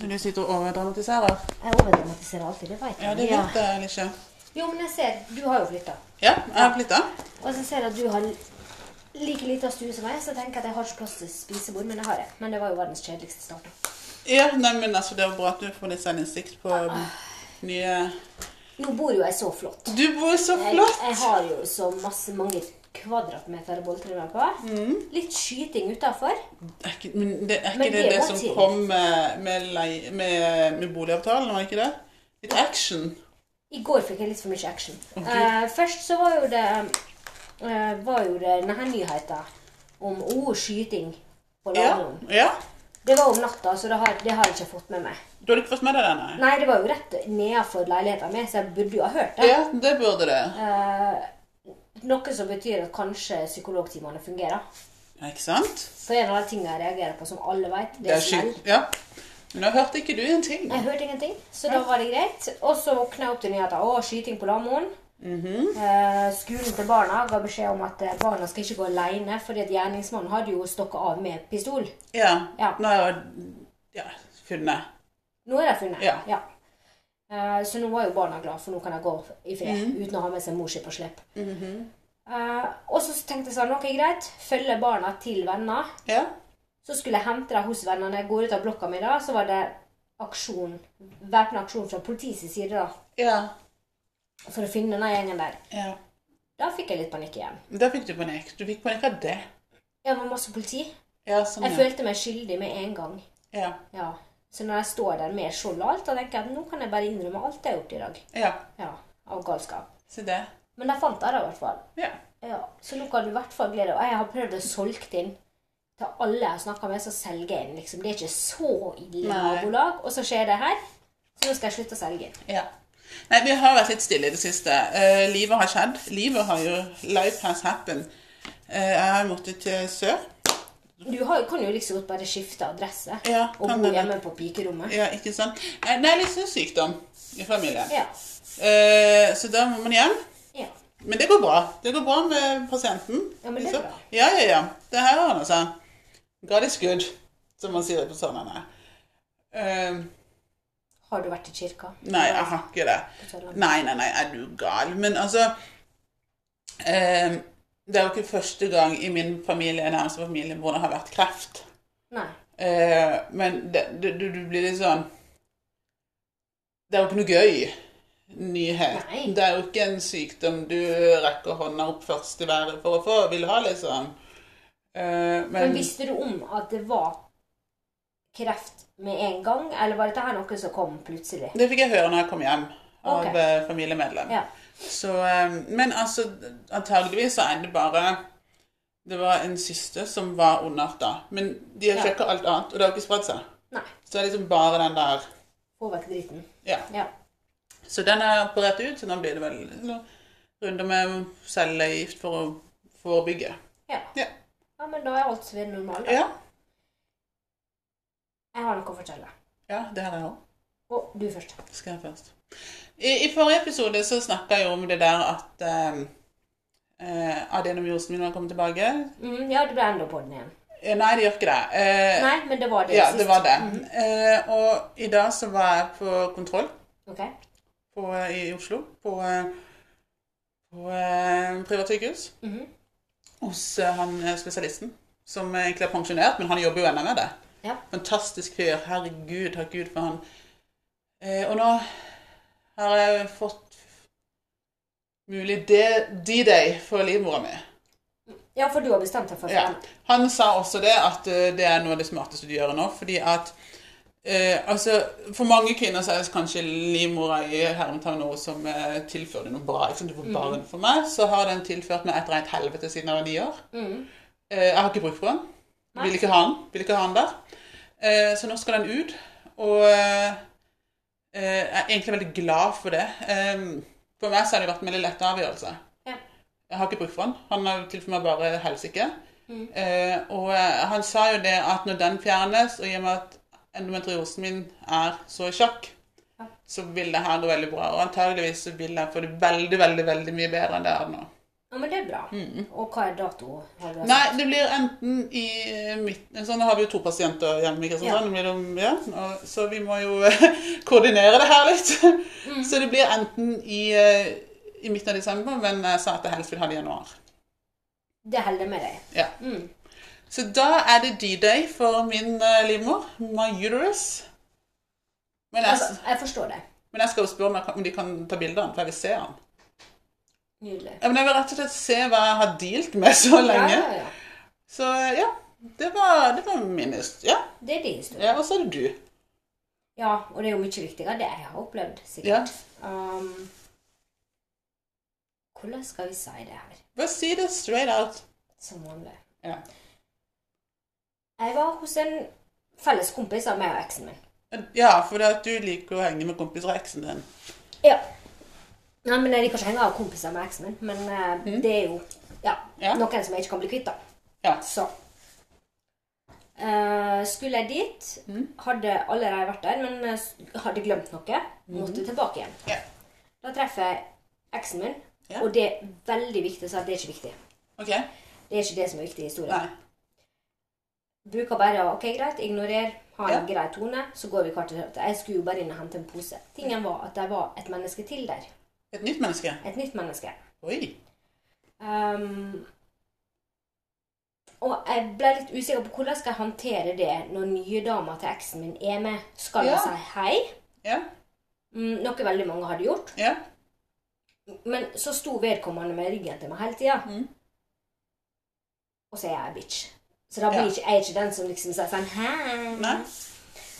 Så du sitter og overdramatiserer? Jeg overdramatiserer alltid, det vet jeg. Ja, det vet jeg ikke. Jo, men jeg ser, du har jo flytta. Ja, jeg har flytta. Og så ser jeg at du har like lita stue som meg, så jeg tenker at jeg har ikke plass til spisebord, men det har jeg. Men det var jo verdens kjedeligste start. Ja, nei, men altså, det var bra at du får litt selvinnsikt på nye Nå bor jo jeg så flott. Du bor så Jeg, flott! jeg har jo så masse mange kvadratmeter å boltre meg på. Mm. Litt skyting utafor. Ikke, men det, er Men det det det som til. kom med, med, med, med boligavtalen, var ikke det? Litt action. I går fikk jeg litt for mye action. Okay. Uh, først så var jo det uh, var jo det denne nyheten om oh, skyting på Ja. Ja. Det var om natta, så det har, det har jeg ikke fått med meg. Du har ikke fått med deg det? nei? Nei, det var jo rett nedenfor leiligheten min, så jeg burde jo ha hørt det. Ja, det burde det. Eh, noe som betyr at kanskje psykologtimene fungerer. Ja, ikke sant? For en av de tingene jeg reagerer på, som alle vet, det Det er er smell. Ja. Men nå hørte ikke du en ting. Jeg hørte ingenting, så da var det greit. Og så våkna jeg opp til nyheten. Å, skyting på Lamoen. Mhm. Eh, skolen til barna ga beskjed om at eh, barna skal ikke gå alene, fordi at gjerningsmannen hadde jo stokka av med pistol. Ja. Ja. Nå har jeg ja, funnet. Nå er de funnet. Ja. Eh, så nå var jo barna glad, for nå kan jeg gå i fred Mhm. uten å ha med seg mor si på slep. Eh, og så tenkte jeg sånn, ok, greit, følge barna til venner. Ja. Så skulle jeg hente dem hos vennene. Jeg går ut av blokka mi, da, så var det aksjon, væpna aksjon fra politiets side da, Ja. for å finne denne gjengen der. ja. Da fikk jeg litt panikk igjen. Da fikk du panikk. Du fikk panikk av det. Det var masse politi. Ja, sånn, Jeg ja. følte meg skyldig med en gang. Ja. Ja. Så når jeg står der med skjold og alt, da tenker jeg at nå kan jeg bare innrømme alt jeg har gjort i dag. ja. Ja, Av galskap. Så det. Men jeg fant det i hvert fall. Ja. Ja, Så nå kan du i hvert fall glede deg. Jeg har prøvd å solge inn til alle jeg har snakka med, så selger jeg inn. Liksom. Det er ikke så ille nabolag. Og så skjer det her. Så nå skal jeg slutte å selge inn. Ja. Nei, vi har vært litt stille i det siste. Uh, livet har skjedd. Livet har jo Life has happened. Uh, jeg har måttet til sør. Du har, kan jo liksom godt bare skifte adresse Ja, og bo hjemme på pikerommet. Ja, ikke sant? Nei, det er litt sånn sykdom i familien. Ja. Uh, så da må man hjem. Men det går bra. Det går bra med pasienten. Ja, men det er bra. Ja, ja, ja. Det her ordner seg. God is good, som man sier på Sørlandet. Uh, Har du vært i kirka? nei, jeg har ikke det. Nei, nei, nei, er du gal? Men altså eh, Det er jo ikke første gang i min familie, nærmeste familie, hvor det har vært kreft. Nei. Eh, men det, du, du, du blir litt sånn Det er jo ikke noe gøy nyhet. Nei. Det er jo ikke en sykdom du rekker hånda opp først i været for å få, vil ha, liksom. Uh, men, Men visste du om at det var kreft med en gang, eller var dette her noe som kom plutselig? det fikk jeg høre når jeg kom hjem av Ok. eh, familiemedlem. Ja. Så, eh, men altså, antageligvis så er det bare Det var en syster som var ondarta. Men de har Ja. alt annet, og det har ikke spredd seg. Nei. Så det er liksom bare den der Få vekk driten. Ja. Ja. Så den er operert ut, så nå blir det vel noen runder med cellegift for å forebygge. Ja. Ja. ja, men da er alt ved normalt. Ja, Jeg har noe å fortelle. ja det har jeg òg. Og du først. Skal jeg først. I, I forrige episode så snakka jeg om det der at eh, eh, adenomyosen min har kommet tilbake. Mm, ja, det ble enda på den igjen. Eh, Nei, det gjør ikke det. Eh, Nei, men det var det ja, sist. det var det. Mhm. Eh, og i dag så var jeg på kontroll Ok. På, i Oslo. På, eh, på eh, privat sykehus. Mhm. Hos eh, han eh, spesialisten. Som egentlig er pensjonert, men han jobber jo ennå med det. Ja. Fantastisk fyr. Herregud, takk Gud for han. Eh, og nå har jeg fått mulig D-day for livmora mi. Ja, for du har bestemt deg for Ja. Han sa også det, at eh, det er noe av det smarteste du gjør nå. Fordi at eh, altså, For mange kvinner så er det kanskje livmora i hermetegn noe som eh, tilfører noe bra. Ikke sant? Du får barn. For meg så har den tilført meg et rent helvete siden jeg var ni år. Mhm. Eh, jeg har ikke bruk for den. Vil ikke ha den. Vil ikke ha den der. Eh, så nå skal den ut. Og eh, eh, jeg er egentlig veldig glad for det. For meg så har det vært en veldig lett avgjørelse. Ja. Jeg har ikke bruk for den. Han har tilført meg bare helsike. Mhm. Eh, og han sa jo det at når den fjernes, og i og med at endometriosen min er så i sjakk, Ja. så vil det her gå veldig bra. Og antageligvis så vil jeg få det veldig, veldig veldig mye bedre enn det er nå. Ja, men det er bra. Og hva er dato? Nei, det blir enten i midten sånn, har vi jo to pasienter hjemme ikke sant? Ja. det Ja, og- så vi må jo eh, koordinere det her litt. Mm. Så det blir enten i, eh, i midten av desember, men jeg sa at jeg helst vil ha det i januar. Det holder med deg. Ja. Mm. Så da er det D-day for min uh, livmor. My uterus. Men jeg, Altså, jeg forstår det. men jeg skal jo spørre om, de kan ta bilde av den, for jeg vil se den. Nydelig. Ja, men jeg vil rett og slett se hva jeg har dealt med så lenge. Ja, ja, ja. Så ja, det var, det var min historie. Ja, Det er din historie. ja og så er det du. Ja, og det er jo mye viktigere det jeg har opplevd, sikkert. Um, hvordan skal vi si det her? Bare si det straight out. Som vanlig. Ja. Jeg var hos en felles kompis av meg og eksen min. Ja, for du liker å henge med kompiser av eksen din. Ja. Nei, men Jeg liker ikke å henge av kompiser med eksen min, men eh, det er jo ja, Ja. noen som jeg ikke kan bli kvitt. da. Ja. Så Uh, skulle jeg dit. Hadde allerede vært der, men eh, hadde glemt noe. Måtte tilbake igjen. Ja. Da treffer jeg eksen min, Ja. og det er veldig viktig å si at det er ikke viktig. Okay. Det er ikke det som er viktig i historien. Nei. Bruker bare ok, greit, ignorer, ha en Ja. grei tone, så går vi hvert til høyre. Jeg skulle jo bare inn og hente en pose. Tingen var at det var et menneske til der. Et nytt menneske? Et nytt menneske. Oi. Um, og jeg ble litt usikker på hvordan skal jeg håndtere det når nye dama til eksen min er med. Skal jeg Ja. si hei? Ja. Mm, noe veldig mange hadde gjort. Ja. Men så sto vedkommende med ryggen til meg hele tida. Mm. Og så er jeg bitch. Så da blir Ja. ikke, jeg ikke den som liksom sier sånn Hei. Nei.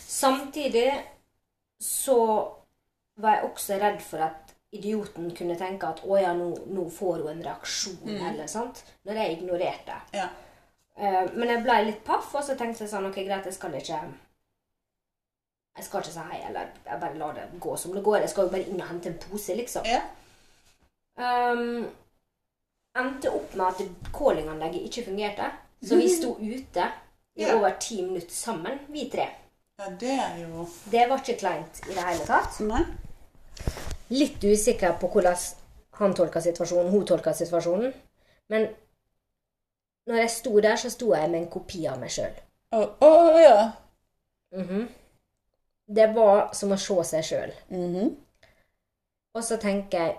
Samtidig så var jeg også redd for at idioten kunne tenke at å ja, nå, nå får hun en reaksjon, eller sant. Når jeg ignorerte. Ja. Uh, men jeg ble litt paff, og så tenkte jeg sånn Ok, greit, jeg skal ikke Jeg skal ikke si hei, eller jeg bare lar det gå som det går. Jeg skal jo bare inn og hente en pose, liksom. Ja. Um, endte opp med at callinganlegget ikke fungerte. Så vi sto ute i Ja. over ti minutter sammen, vi tre. Ja, det er jo Det var ikke kleint i det hele tatt. Nei. Litt usikker på hvordan han tolka situasjonen, hun tolka situasjonen. Men når jeg sto der, så sto jeg med en kopi av meg sjøl. Å ja. Det var som å se seg sjøl. Mhm. Og så tenker jeg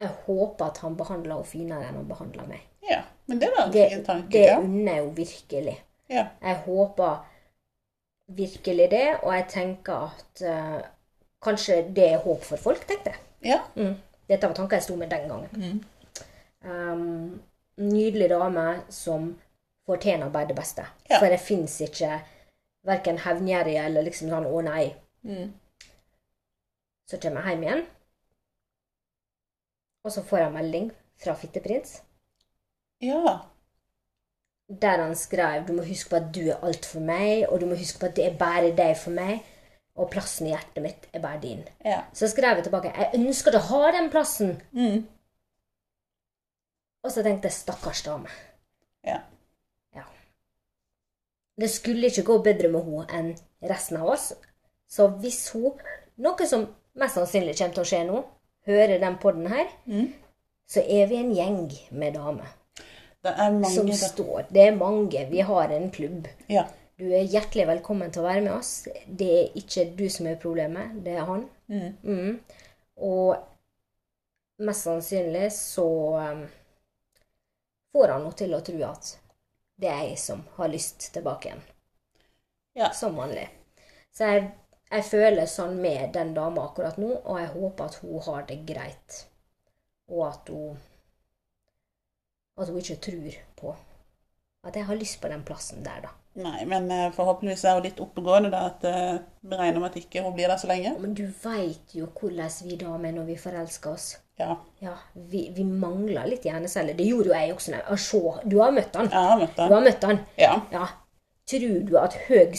Jeg håper at han behandler henne finere enn han behandler meg. Men det var en Det, fin tanke. det ja. unner jeg henne virkelig. Ja. Jeg håper virkelig det, og jeg tenker at uh, kanskje det er håp for folk, tenkte jeg. Ja. Mm. Dette var tanker jeg sto med den gangen. Um, nydelig dame som fortjener bare det beste. Ja. For det fins ikke verken hevngjerrige eller liksom sånn 'å nei'. Mm. Så kommer jeg hjem igjen, og så får jeg melding fra Fitteprins. Ja. der han skrev du må huske på at du er alt for meg, og du må huske på at det er bare deg for meg, og plassen i hjertet mitt er bare din. Ja. Så skrev jeg tilbake jeg ønsker å ha den plassen. Mm. Og så tenkte jeg stakkars dame. Ja. Ja. Det skulle ikke gå bedre med henne enn resten av oss. Så hvis hun, noe som mest sannsynlig kommer til å skje nå, hører den podden her, Mm. så er vi en gjeng med damer Det er mange som det. står. Det er mange. Vi har en klubb. Ja. Du er hjertelig velkommen til å være med oss. Det er ikke du som er problemet, det er han. Mm. Mm. Og mest sannsynlig så um, får han henne til å tro at det er jeg som har lyst tilbake igjen. Ja. Som vanlig. Så jeg, jeg føler sånn med den dama akkurat nå, og jeg håper at hun har det greit. Og at hun At hun ikke tror på at jeg har lyst på den plassen der, da. Nei, men eh, forhåpentligvis er hun litt oppegående, da, at eh, vi regner med at ikke hun blir der så lenge. Men du veit jo hvordan vi damer er når vi forelsker oss. Ja. Ja, vi, vi mangler litt hjerneceller. Det gjorde jo jeg også. Å, se, du har møtt han. Jeg har møtt Du har møtt han. Ja. Ja. Tror du at høg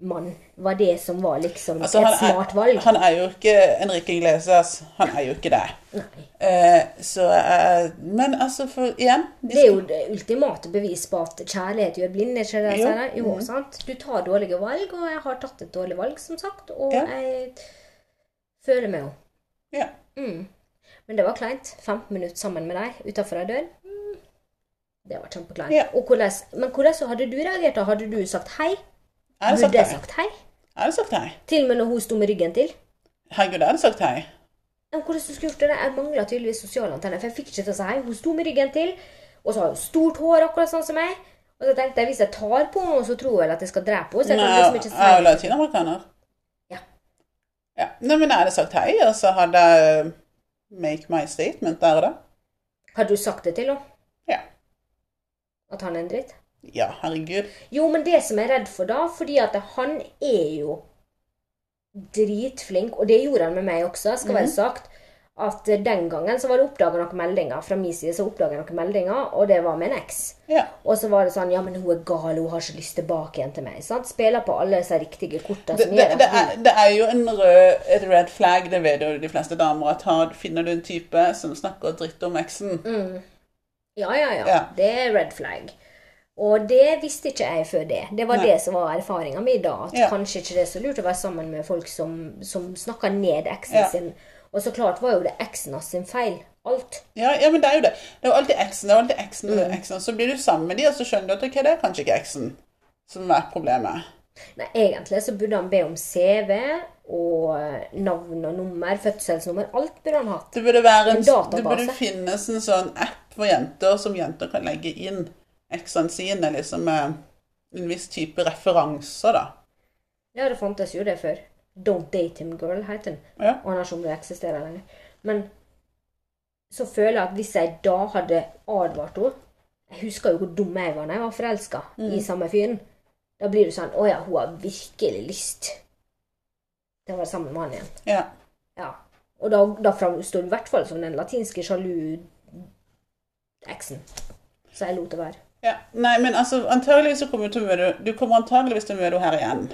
sokk-mann var det som var liksom Altså, et smart er, valg? han er jo ikke Enrique Iglesias. Han er jo ikke det. Eh, så eh, Men altså, for igjen Det er jo det ultimate bevis på at kjærlighet gjør blind. Ikke det, Jo. jo. mm. sant? Du tar dårlige valg, og jeg har tatt et dårlig valg, som sagt. Og Ja. jeg føler med henne. Ja. Mm. Men det var kleint. 15 minutter sammen med deg utafor ei dør. Mm, Det var kjempekleint. Ja. Men hvordan hadde du reagert? da? Hadde du sagt hei? Jeg hadde Burde jeg sagt hei? Jeg hadde sagt hei. Til og med når hun sto med ryggen til? Herregud, jeg hadde sagt hei. Ja, hvordan du skulle gjort det? Jeg mangla tydeligvis sosiale antenner, for jeg fikk ikke til å si hei. Hun sto med ryggen til, og så har hun stort hår, akkurat sånn som meg. Og så tenkte jeg hvis jeg tar på henne, så tror hun vel at jeg skal drepe henne. Så jeg kan liksom ikke jeg er jo latinamerikaner. Ja. Ja. Nei, men jeg hadde sagt hei, og så hadde jeg make my statement der og da. Hadde du sagt det til henne? Ja. At han er en dritt? Ja, herregud. Jo, men det som jeg er redd for da, fordi at han er jo dritflink, og det gjorde han med meg også, skal være sagt, at den gangen så var det oppdaga noen meldinger fra min side, så noen meldinger, og det var med en eks. Ja. Og så var det sånn Ja, men hun er gal, hun har ikke lyst tilbake igjen til meg. sant? Spiller på alle disse riktige korta Det, det, det, er, det er jo en rød, et red flag, det vet jo de fleste damer, at har, finner du en type som snakker dritt om eksen Ja, ja, ja. Ja. Det er red flag. Og det visste ikke jeg før det. Det var Nei. det som var erfaringa mi da. At Ja. kanskje ikke det er så lurt å være sammen med folk som, som snakker ned eksen Ja. sin. Og så klart var jo det eksen hans sin feil. Alt. Ja, ja, men det er jo det. Det er jo alltid eksen. det er alltid eksen, Mm. eksen. Så blir du sammen med de, og så skjønner du at ok, det er kanskje ikke eksen som er problemet. Nei, egentlig så burde han be om CV og navn og nummer, fødselsnummer. Alt burde han hatt. Det burde en, En det burde finnes en sånn app for jenter som jenter kan legge inn eksene sine, liksom en viss type referanser, da. Ja, det fantes jo det før. Don't date him girl, het den. Ja. Og han har ikke om det eksisterer lenger. Men så føler jeg at hvis jeg da hadde advart henne Jeg husker jo hvor dum jeg var da jeg var forelska i samme fyren. Da blir du sånn Å ja, hun har virkelig lyst til å være sammen med han igjen. Ja. Ja. Og da, da framstår du i hvert fall som den latinske sjalu-eksen. Så jeg lot det være. Ja. Nei, men altså, antageligvis så kommer du til å møte Du kommer antageligvis til å møte henne her igjen.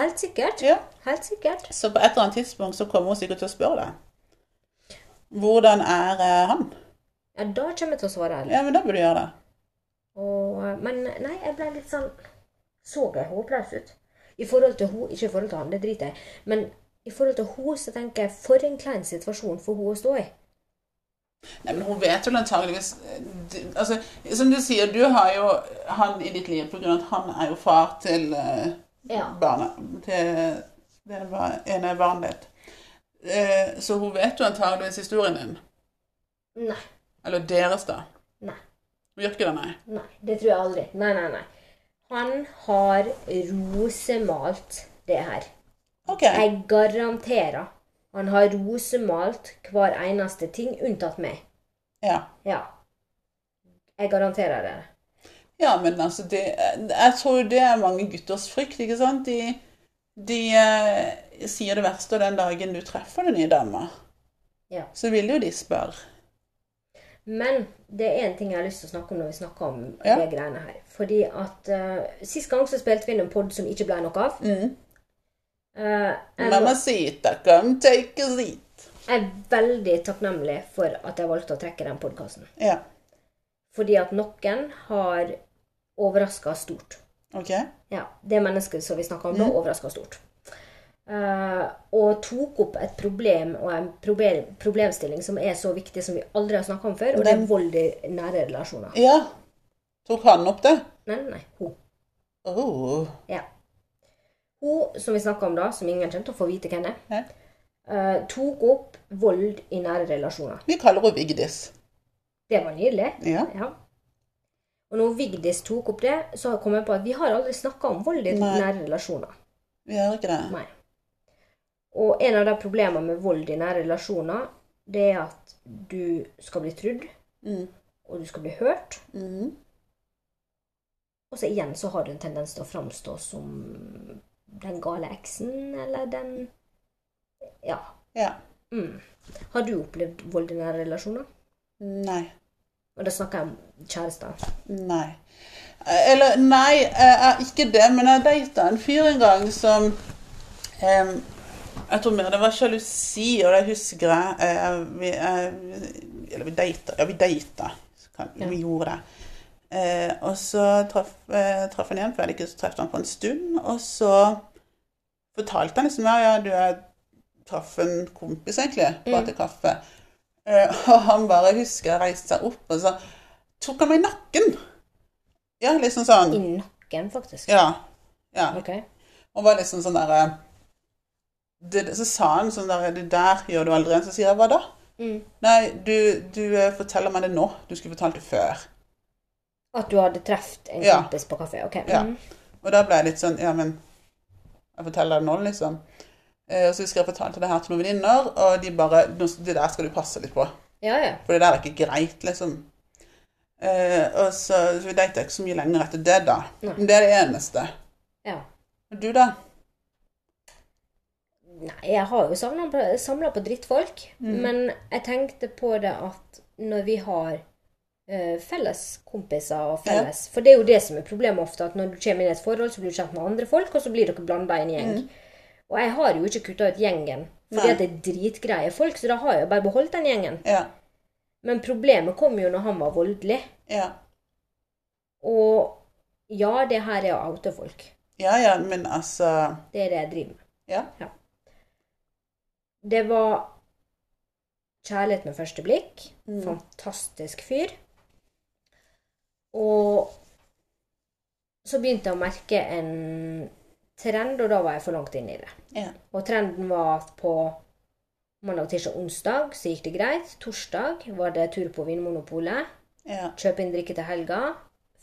Helt sikkert. Ja. Helt sikkert. Så på et eller annet tidspunkt så kommer hun sikkert til å spørre deg. Hvordan er eh, han? Ja, da kommer jeg til å svare ærlig. Ja, men da burde du gjøre det. Og, men nei, jeg ble litt sånn Så jeg håpløs ut? I forhold til hun, Ikke i forhold til han, det driter jeg. Men i forhold til hun, så tenker jeg for en klein situasjon for hun å stå i. Nei, men hun vet vel antageligvis eh, altså, Som du sier, du har jo han i ditt liv av at han er jo far til uh, Ja. barna. Til det ene barnet ditt. Uh, så hun vet jo antageligvis historien din. Nei. Eller deres, da. Nei. Gjør ikke det, nei? Nei. Det tror jeg aldri. Nei, nei, nei. Han har rosemalt det her. OK. Jeg garanterer. Han har rosemalt hver eneste ting, unntatt meg. Ja. Ja. Jeg garanterer det. Ja, men altså det, Jeg tror det er mange gutters frykt, ikke sant? De, de eh, sier det verste den dagen du treffer den nye dama. Ja. Så vil jo de spørre. Men det er en ting jeg har lyst til å snakke om når vi snakker om Ja. det greiene her. Fordi at uh, Sist gang så spilte vi inn en pod som ikke ble noe av. Mm. Eh, Mamacita, come take a seat. jeg er veldig takknemlig for at jeg valgte å trekke den podkasten. Ja. Fordi at noen har overraska stort. OK? Ja, Det mennesket som vi snakka om da, overraska stort. Eh, og tok opp et problem og en problem, problemstilling som er så viktig som vi aldri har snakka om før, og det er Den- vold i nære relasjoner. Ja. Tok han opp det? Nei, nei. Hun. Oh. Ja. Hun som vi snakka om da, som ingen kommer til å få vite hvem er, Nei. eh, tok opp vold i nære relasjoner. Vi kaller henne Vigdis. Det var nydelig. Ja. Ja. Og når Vigdis tok opp det, så kom jeg på at vi har aldri snakka om vold i Nei. nære relasjoner. Vi gjør ikke det. Nei. Og en av de problemene med vold i nære relasjoner, det er at du skal bli trudd, Mm. og du skal bli hørt. Mm. Og så igjen så har du en tendens til å framstå som den gale eksen, eller den Ja. Ja. Mm. Har du opplevd vold i nære relasjoner? Nei. Og da snakker jeg om kjærester. Nei. Eh, Eller nei, jeg er ikke det, men jeg data en fyr en gang som em, Jeg tror mer det var sjalusi, og det husker jeg. eh, vi, eh, eller vi data. Ja, vi data. Vi gjorde det. Eh, og så traff, eh, traff han igjen, for jeg hadde ikke truffet han på en stund. Og så fortalte han liksom ja, ja, du jeg traff en kompis egentlig bare Mm. etter kaffe. Eh, og han bare husker jeg reiste seg opp, og så tok han meg i nakken. Ja, liksom sånn. I nakken, faktisk. Ja. ja. Ok. Og var liksom sånn derre Så sa han sånn der Det der gjør du aldri. Så sier jeg hva da? Mm. Nei, du, du eh, forteller meg det nå. Du skulle fortalt det før. At du hadde truffet en Ja. kompis på kafé. Ok. Ja. Mm. Og da ble jeg litt sånn Ja, men jeg forteller det nå, liksom. Eh, og så husker jeg fortalte det her til noen venninner, og de bare Det der skal du passe litt på. ja, ja. For det der er ikke greit, liksom. Eh, og så, så vi data ikke så mye lenger etter det, da. Nei. Men det er det eneste. ja. Og du, da? Nei, jeg har jo samla på drittfolk. Mm. Men jeg tenkte på det at når vi har felles kompiser og felles For det er jo det som er problemet ofte, at når du kommer inn i et forhold, så blir du kjent med andre folk, og så blir dere blanda i en gjeng. Og jeg har jo ikke kutta ut gjengen, fordi Mm. At det er dritgreie folk, så da har jeg jo bare beholdt den gjengen. Ja. Men problemet kom jo når han var voldelig. Ja. Og ja, det her er å oute folk. Ja, ja, men altså Det er det jeg driver med. Ja. Det var kjærlighet med første blikk. Mm. Fantastisk fyr. Og så begynte jeg å merke en trend, og da var jeg for langt inn i det. Ja. Og trenden var at på mandag, tirsdag, onsdag så gikk det greit. Torsdag var det tur på Vinmonopolet. Ja. Kjøpe inn drikke til helga.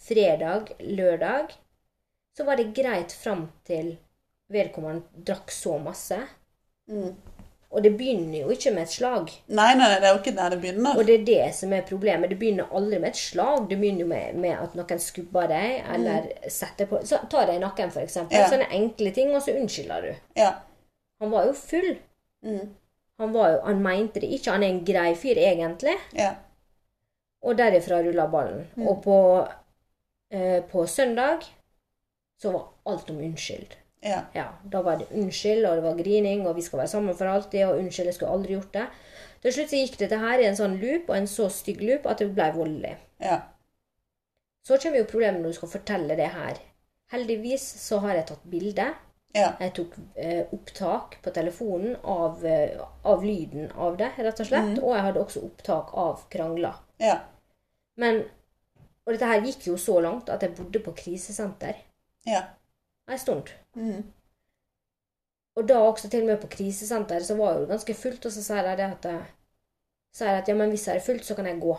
Fredag, lørdag. Så var det greit fram til vedkommende drakk så masse. Mm. Og det begynner jo ikke med et slag. Nei, nei, det er jo ikke der det begynner. Og det er det som er problemet. Det begynner aldri med et slag. Det begynner jo med, med at noen skubber deg, eller setter på Så tar deg i nakken, f.eks. Mm. Ja. Sånne enkle ting, og så unnskylder du. Ja. Han var jo full. Mm. Han, var jo, han mente det ikke. Han er en grei fyr, egentlig. Ja. Og derifra rulla ballen. Mm. Og på, eh, på søndag så var alt om unnskyld. Ja. Ja, Da var det unnskyld, og det var grining, og vi skal være sammen for alltid, og unnskyld, jeg skulle aldri gjort det. Til slutt så gikk dette her i en sånn loop, og en så stygg loop, at det ble voldelig. Ja. Så kommer jo problemet når du skal fortelle det her. Heldigvis så har jeg tatt bilde. Ja. Jeg tok eh, opptak på telefonen av, eh, av lyden av det, rett og slett. Og jeg hadde også opptak av krangler. Ja. Men Og dette her gikk jo så langt at jeg bodde på krisesenter Ja. en stund. Mm. Og da også til og med på krisesenter så var det jo ganske fullt, og så sier jeg at sier at ja, men hvis det er fullt, så kan jeg gå.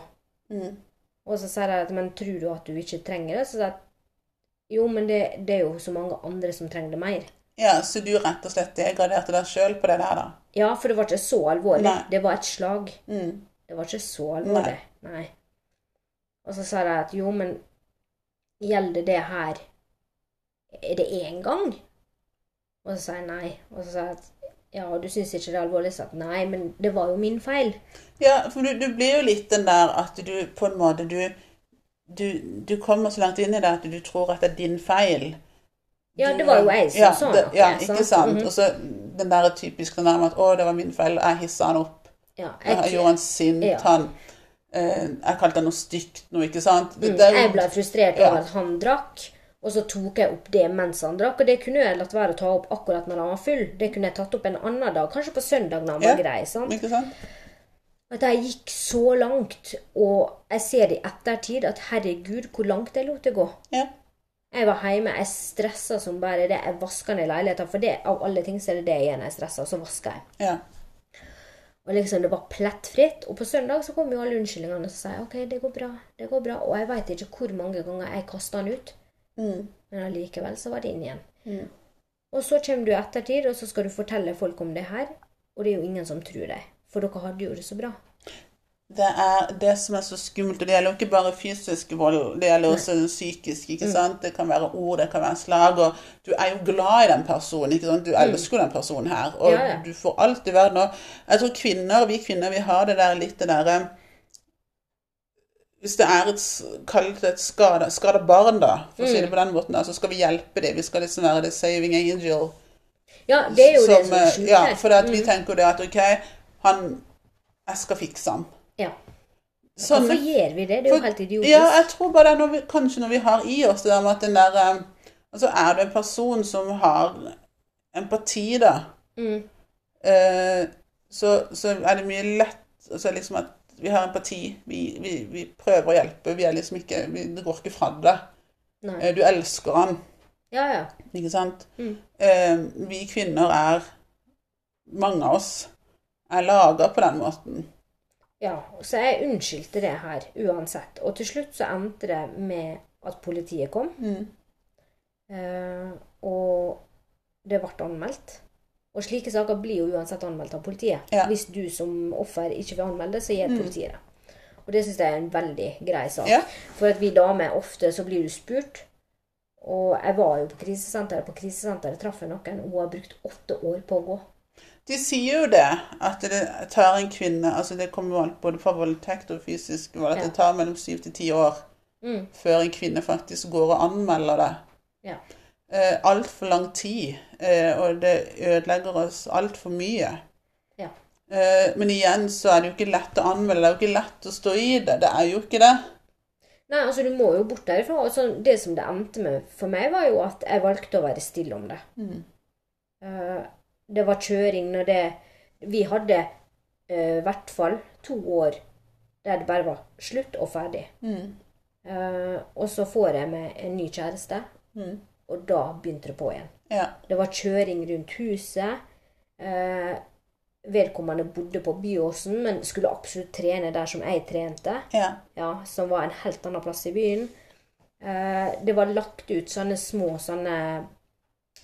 Mm. Og så sier jeg at men tror du at du ikke trenger det? Så sier jeg jo, men det, det er jo så mange andre som trenger det mer. ja, så du rett og slett degraderte deg sjøl på det der, da? Ja, for det var ikke så alvorlig. Nei. Det var et slag. Mm. Det var ikke så alvorlig. Nei. Og så sa jeg at jo, men gjelder det her Er det én gang? Og så sa jeg nei. Og så sa jeg at ja, du syns ikke det er alvorlig? Så at nei, men det var jo min feil. Ja, for du, du blir jo litt den der at du på en måte du, du, du kommer så langt inn i det at du tror at det er din feil. Ja, det var jo jeg som ja, sa noe, Ja, ikke sant? Mhm. Og så den der typiske den der med at 'Å, det var min feil. Jeg hissa han opp. Ja, Jeg, jeg, gjorde han sint. Ja. Han eh, Jeg kalte han noe stygt noe, ikke sant? Det, mm, det jeg ble frustrert over at han drakk, og så tok jeg opp det mens han drakk. Og det kunne jeg latt være å ta opp akkurat når han var full. Det kunne jeg tatt opp en annen dag, kanskje på søndag når han var Ja. grei. sant? Ikke sant? At jeg gikk så langt, og jeg ser i ettertid at herregud, hvor langt jeg lot det gå. Ja. Jeg var hjemme, jeg stressa som bare det. Jeg vaska ned leiligheten, for det, av alle ting så er det det gjør jeg stressa, Så vaska jeg. Ja. Og liksom det var plettfritt. Og på søndag så kom jo alle unnskyldningene, og så sa jeg OK, det går bra. det går bra. Og jeg veit ikke hvor mange ganger jeg kasta den ut, Mm. men allikevel så var det inn igjen. Mm. Og så kommer du i ettertid, og så skal du fortelle folk om det her, og det er jo ingen som tror deg. For dere hadde jo det så bra. Det er det som er så skummelt. Og det gjelder jo ikke bare fysisk vold, det gjelder også psykisk. Mm. ikke sant? Det kan være ord, det kan være slag. Og du er jo glad i den personen. ikke sant? Du elsker jo den personen her. Og Mm. Ja, ja. du får alt i verden. Og jeg tror kvinner, vi kvinner, vi har det der litt det derre Hvis det er et et skada, skada barn, da, for å si Mm. det på den måten, da, så skal vi hjelpe dem. Vi skal liksom være the saving angel. Ja, det er jo det som eh, er Ja, for at vi Mm. tenker jo det at OK, han Jeg skal fikse ham. Ja. Sånn- Hvorfor gjør vi det? Det er jo helt idiotisk. Ja, jeg tror bare det er når vi, kanskje når vi har i oss det der med at den der eh, Altså er du en person som har empati, da, Mm. eh, så, så er det mye lett altså liksom at vi har empati. Vi, vi, vi prøver å hjelpe. Vi er liksom ikke vi, Det går ikke fra det. Nei. Eh, Du elsker han, Ja, ja. ikke sant? Mm. Eh, Vi kvinner er Mange av oss er laga på den måten. Ja, så jeg unnskyldte det her uansett. Og til slutt så endte det med at politiet kom. Mm. Eh, og det ble anmeldt. Og slike saker blir jo uansett anmeldt av politiet. Ja. Hvis du som offer ikke vil anmelde så gjør Mm. politiet det. Og det syns jeg er en veldig grei sak. Ja. For at vi damer ofte så blir du spurt. Og jeg var jo på krisesenteret. På krisesenteret traff jeg noen. Hun har brukt åtte år på å gå. De sier jo det, at det tar en kvinne altså Det kommer an både fra voldtekt og fysisk vold, at Ja. det tar mellom syv til ti år Mm. før en kvinne faktisk går og anmelder det. Ja. Eh, Altfor lang tid, eh, og det ødelegger oss altfor mye. Ja. Eh, men igjen så er det jo ikke lett å anmelde, det er jo ikke lett å stå i det. Det er jo ikke det. Nei, altså du må jo bort derifra. Altså, det som det endte med for meg, var jo at jeg valgte å være stille om det. Mm. Uh, det var kjøring når det Vi hadde i i hvert fall to år der det bare var slutt og ferdig. Mm. Uh, og så får jeg meg en ny kjæreste, Mm. Og da begynte det på igjen. Ja. Det var kjøring rundt huset. Eh, vedkommende bodde på Byåsen, men skulle absolutt trene der som jeg trente. ja. Ja, som var en helt annen plass i byen. Eh, det var lagt ut sånne små sånne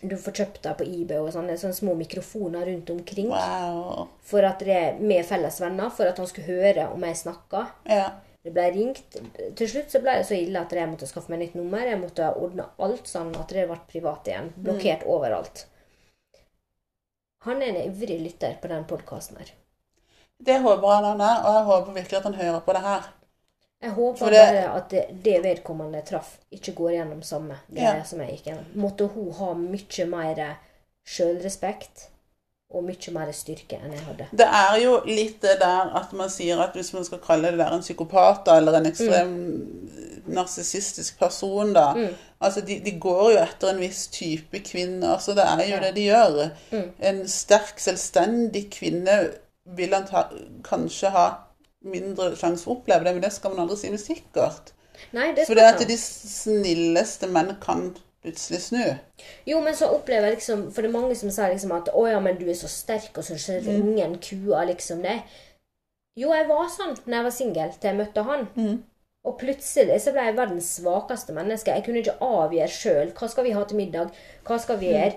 Du får kjøpt deg på eBay og sånne, sånne små mikrofoner rundt omkring. Wow. For at det med felles venner, for at han skulle høre om jeg snakka. Ja. Det ble ringt. Til slutt så ble det så ille at jeg måtte skaffe meg nytt nummer. Jeg måtte ordne alt sånn at det ble privat igjen. Blokkert overalt. Han er en ivrig lytter på den podkasten her. Det håper han han er, og jeg håper virkelig at han hører på det her. Jeg håper det- bare at det, det vedkommende traff, ikke går gjennom samme greie Ja. som jeg gikk gjennom. Måtte hun ha mye mer sjølrespekt og mye mer styrke enn jeg hadde. Det er jo litt det der at man sier at hvis man skal kalle det der en psykopat eller en ekstrem narsissistisk person, da Mm. Altså, de, de går jo etter en viss type kvinner, så det er jo Ja. det de gjør. Mm. En sterk, selvstendig kvinne vil anta, kanskje ha mindre sjanse for å oppleve det, men det skal man aldri si med sikkert. Nei, det For det at de snilleste menn kan plutselig snu. Jo, men så opplever jeg liksom For det er mange som sier liksom at 'Å ja, men du er så sterk, og så ringer Mm. kua', liksom det. Jo, jeg var sånn når jeg var singel, til jeg møtte han. Mm. Og plutselig så ble jeg verdens svakeste menneske. Jeg kunne ikke avgjøre sjøl. Hva skal vi ha til middag? Hva skal vi gjøre?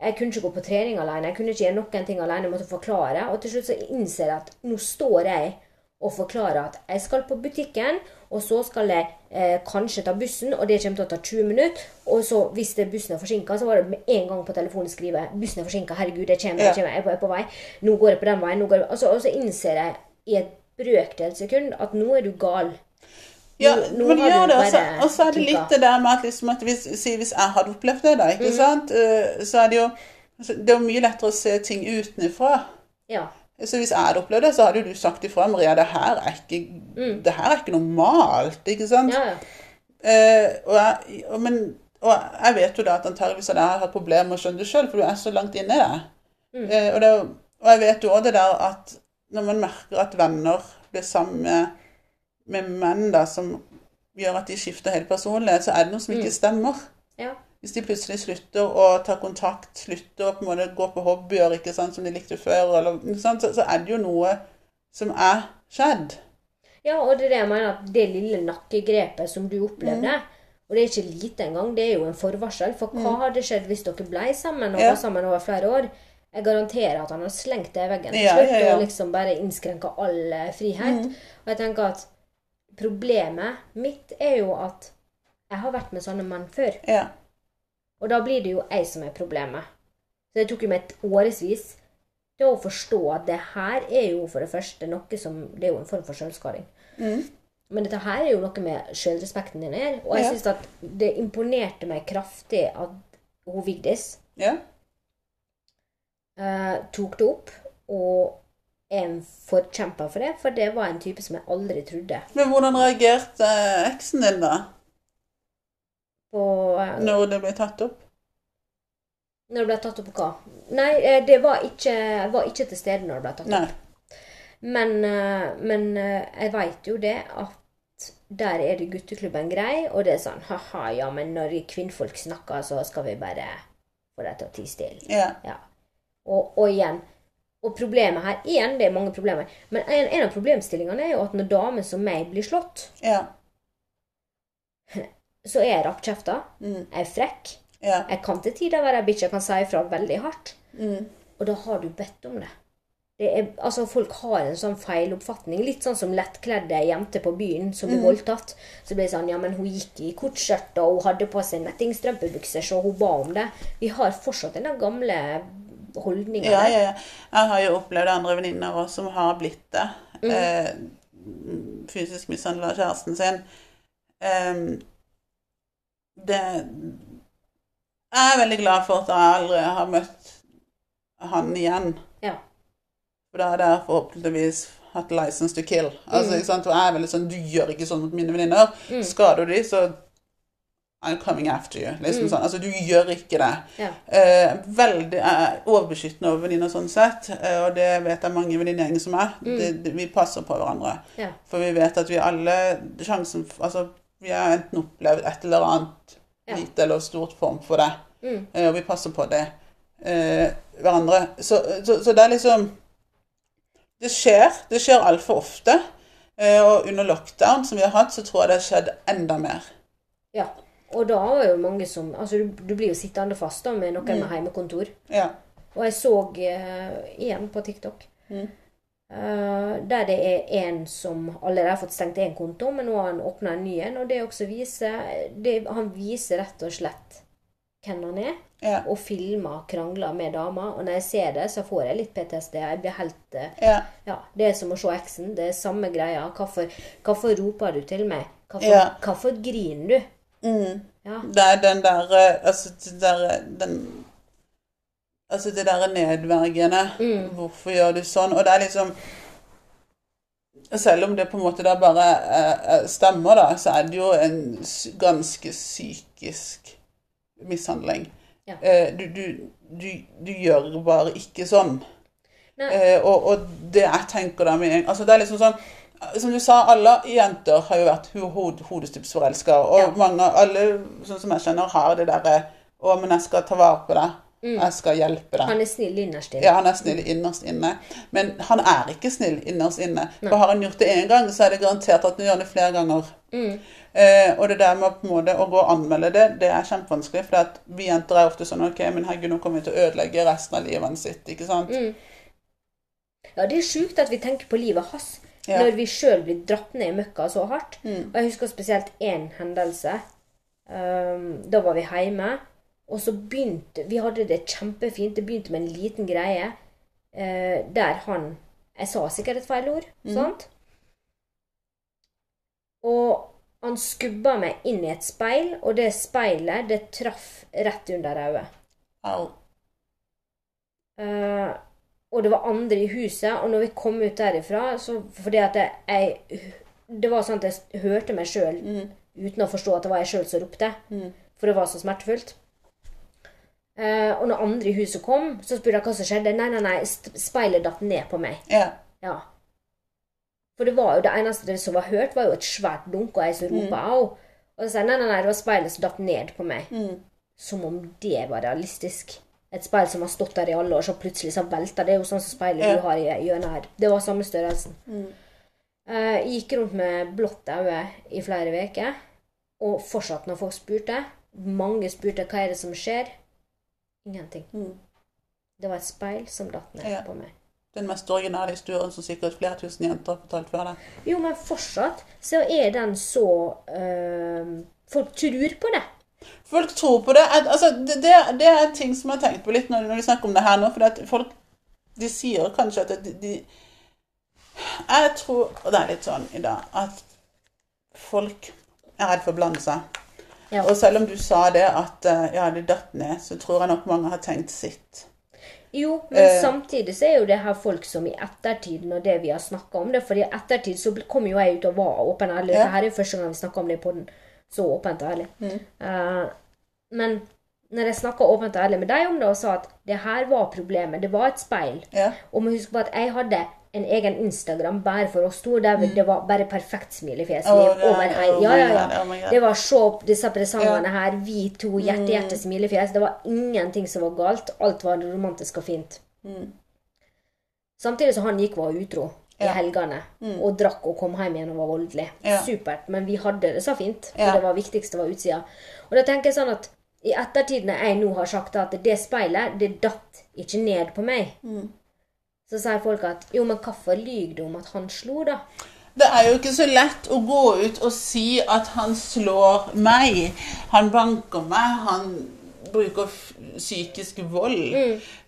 Jeg kunne ikke gå på trening alene. Jeg kunne ikke gjøre noen ting alene. Jeg måtte forklare. Og til slutt så innser jeg at nå står jeg og forklare at jeg skal på butikken, og så skal jeg eh, kanskje ta bussen, og det kommer til å ta 20 minutter. Og så hvis det bussen er forsinka, så var det med en gang på telefonen skrive 'Bussen er forsinka. Herregud, jeg kommer, jeg kommer, jeg er på, jeg er på vei. Nå går jeg på den veien.' Altså, og så innser jeg i et brøkdels sekund at nå er du gal. Ja, Nå- men gjør det. Og så- er det litt det der med at, liksom, at hvis, hvis jeg hadde opplevd det, da, ikke sant, Eh, så er det jo Det er mye lettere å se ting utenfra. Ja. Så hvis jeg hadde opplevd det, så hadde jo du sagt ifra, Maria, det her er ikke, det her er ikke normalt, ikke sant? Mm. Ja, ja. Eh, og, jeg, og, men, og jeg vet jo da at antageligvis hadde jeg hatt problemer med å skjønne det sjøl, for du er så langt inne i det. Mm. Eh, og, det og jeg vet jo òg det der at når man merker at venner blir sammen med, med menn da, som gjør at de skifter hele personlighet, så er det noe som ikke stemmer. ja. Hvis de plutselig slutter å ta kontakt, slutter å på en måte gå på hobbyer ikke sant, som de likte før, eller, sant, så, så er det jo noe som er skjedd. Ja, og det er det jeg mener, at det lille nakkegrepet som du opplevde Og det er ikke lite engang, det er jo en forvarsel. For hva hadde skjedd hvis dere ble sammen og Ja. var sammen over flere år? Jeg garanterer at han har slengt det i veggen til Ja, slutt ja, og liksom bare innskrenka all frihet. frihet. Og jeg tenker at problemet mitt er jo at jeg har vært med sånne menn før. Ja. Og da blir det jo jeg som er problemet. Så det tok jo meg et årevis til å forstå at det her er jo for det første noe som Det er jo en form for sjølskading. Mm. Men dette her er jo noe med selvrespekten din her. Og jeg Ja. synes at det imponerte meg kraftig at hun Vigdis ja. uh, tok det opp og er en forkjemper for det. For det var en type som jeg aldri trodde Men hvordan reagerte eh, eksen din da, på eh, når det ble tatt opp? Når det ble tatt opp hva? Nei, eh, det var ikke, var ikke til stede når det ble tatt opp. Men, eh, men eh, jeg veit jo det at der er det gutteklubben grei, og det er sånn ha-ha, ja, men når kvinnfolk snakker, så skal vi bare få dem til å tie stille. Ja. Ja. Og, og igjen Og problemet her Igjen, det er mange problemer. Men en, en av problemstillingene er jo at når damer som meg blir slått, Ja. så er jeg rappkjefta. Mm. Jeg er frekk. Ja. Jeg kan til tider være bitch. Jeg kan si ifra veldig hardt. Mm. Og da har du bedt om det. det er, altså Folk har en sånn feiloppfatning. Litt sånn som lettkledde jenter på byen som blir voldtatt. Så blir det sånn Ja, men hun gikk i kortskjørt, og hun hadde på seg nettingstrømpebukser, så hun ba om det. Vi har fortsatt den gamle holdninga Ja, ja, ja. Jeg har jo opplevd andre venninner òg som har blitt det. Eh, fysisk mishandla kjæresten sin. Em, det Jeg er veldig glad for at jeg aldri har møtt han igjen. Ja. For da hadde jeg forhåpentligvis hatt license to kill. Altså, ikke sant? Og jeg er veldig sånn Du gjør ikke sånn mot mine venninner. Skader du de, så I'm coming after you. Liksom sånn. Altså, du gjør ikke det. Ja. Eh, veldig eh, overbeskyttende over venninner sånn sett, eh, og det vet jeg mange venninnegjenger som er. Det, det, vi passer på hverandre. Ja. For vi vet at vi alle sjansen Altså, vi har enten opplevd et eller annet Ja. lite eller stort form for det, Mm. eh, og vi passer på det eh, hverandre. Så, så, så det er liksom Det skjer. Det skjer altfor ofte. Eh, og under lockdown som vi har hatt, så tror jeg det har skjedd enda mer. ja. Og da var jo mange som Altså, du, du blir jo sittende fast da med noen med heimekontor. Ja. Og jeg så eh, igjen på TikTok Mm. Eh, der det er en som allerede har fått stengt én konto, men nå har han åpna en ny en. Og det også viser det, Han viser rett og slett hvem han er, Ja. og filmer krangler med damer. Og når jeg ser det, så får jeg litt PTSD. Jeg blir helt eh, ja. Ja, det er som å se eksen. Det er samme greia. Hvorfor, hvorfor roper du til meg? Hvorfor, Ja. hvorfor griner du? Mm. Ja. Det er den der eh, Altså, der den, Altså, det der nedverdigende. Mm. Hvorfor gjør du sånn? Og det er liksom Selv om det på en måte da bare eh, eh, stemmer, da, så er det jo en ganske psykisk mishandling. Ja. Eh, du, du, du, du gjør bare ikke sånn. Eh, og, og det jeg tenker da med en altså Det er liksom sånn Som du sa, alle jenter har jo vært ho hod hodestupsforelska. Og Ja. mange, alle sånn som jeg kjenner, har det derre Å, men jeg skal ta vare på deg. Jeg skal hjelpe deg. Mm. Han er snill innerst inne. Ja, han er snill innerst inne. Men han er ikke snill innerst inne. For har han gjort det én gang, så er det garantert at han gjør det flere ganger. Mm. Eh, og det der med måte å gå og anmelde det, det er kjempevanskelig. For vi jenter er ofte sånn OK, men herregud, nå kommer vi til å ødelegge resten av livet sitt. Ikke sant? Mm. Ja, det er sjukt at vi tenker på livet hans Ja. når vi sjøl blir dratt ned i møkka så hardt. Mm. Og jeg husker spesielt én hendelse. Um, da var vi hjemme, og så begynte Vi hadde det kjempefint. Det begynte med en liten greie eh, der han Jeg sa sikkert et feil ord, sant? Og han skubba meg inn i et speil, og det speilet, det traff rett under øyet. Au. Eh, og det var andre i huset, og når vi kom ut derifra så Fordi at jeg, Det var sånn at jeg hørte meg sjøl uten å forstå at det var jeg sjøl som ropte. For det var så smertefullt. Eh, og når andre i huset kom, så spurte jeg hva som skjedde. Nei, nei, nei, speilet datt ned på meg. Ja. Ja. For det var jo det eneste som var hørt, var jo et svært dunk, og jeg som ropa au. Og så sa jeg nei, nei, nei, det var speilet som datt ned på meg. Som om det var realistisk. Et speil som har stått der i alle år, så plutselig så velter det. er jo sånn som speilet Ja. du har i hjørnet her. Det var samme størrelsen. Jeg gikk rundt med blått øye i flere uker. Og fortsatt når folk spurte, mange spurte hva er det som skjer, ingenting. Det var et speil som datt ned Ja. på meg. Den mest originale historien som sikkert flere tusen jenter har fortalt før deg. Jo, men fortsatt så er den så øh, Folk tror på det. Folk tror på det. Altså, det, det, det er ting som jeg har tenkt på litt når, når vi snakker om det her nå. For folk de sier kanskje at de, de Jeg tror, og det er litt sånn i dag, at folk er redd for å blande seg. Ja. Og selv om du sa det at eh, ja, det datt ned, så tror jeg nok mange har tenkt sitt. Jo, men Eh. samtidig så er jo det her folk som i ettertid, når det vi har snakka om det For i ettertid så kom jo jeg ut og var åpen og ærlig. Ja. Dette her er jo første gang vi snakker om det på den så åpent og ærlig. Eh, men når jeg snakka åpent og ærlig med deg om det og sa at det her var problemet, det var et speil Ja. Og må huske på at jeg hadde en egen Instagram bare for oss to, der det var bare perfekt smilefjes. i fjeset. er- over oh Ja, ja, ja. Oh. Det var se opp disse presangene her, vi to, hjerte, hjerte, smilefjes. Det var ingenting som var galt. Alt var romantisk og fint. Samtidig som han gikk var utro i helgene, og drakk og kom hjem igjen og var voldelig. Ja. Supert. Men vi hadde det så fint, for det var viktigste var utsida. Og da tenker jeg sånn at i ettertid, når jeg nå har sagt at det speilet, det datt ikke ned på meg, så sier folk at jo, men hvorfor lyver du om at han slo, da? Det er jo ikke så lett å gå ut og si at han slår meg, han banker meg, han bruker psykisk vold.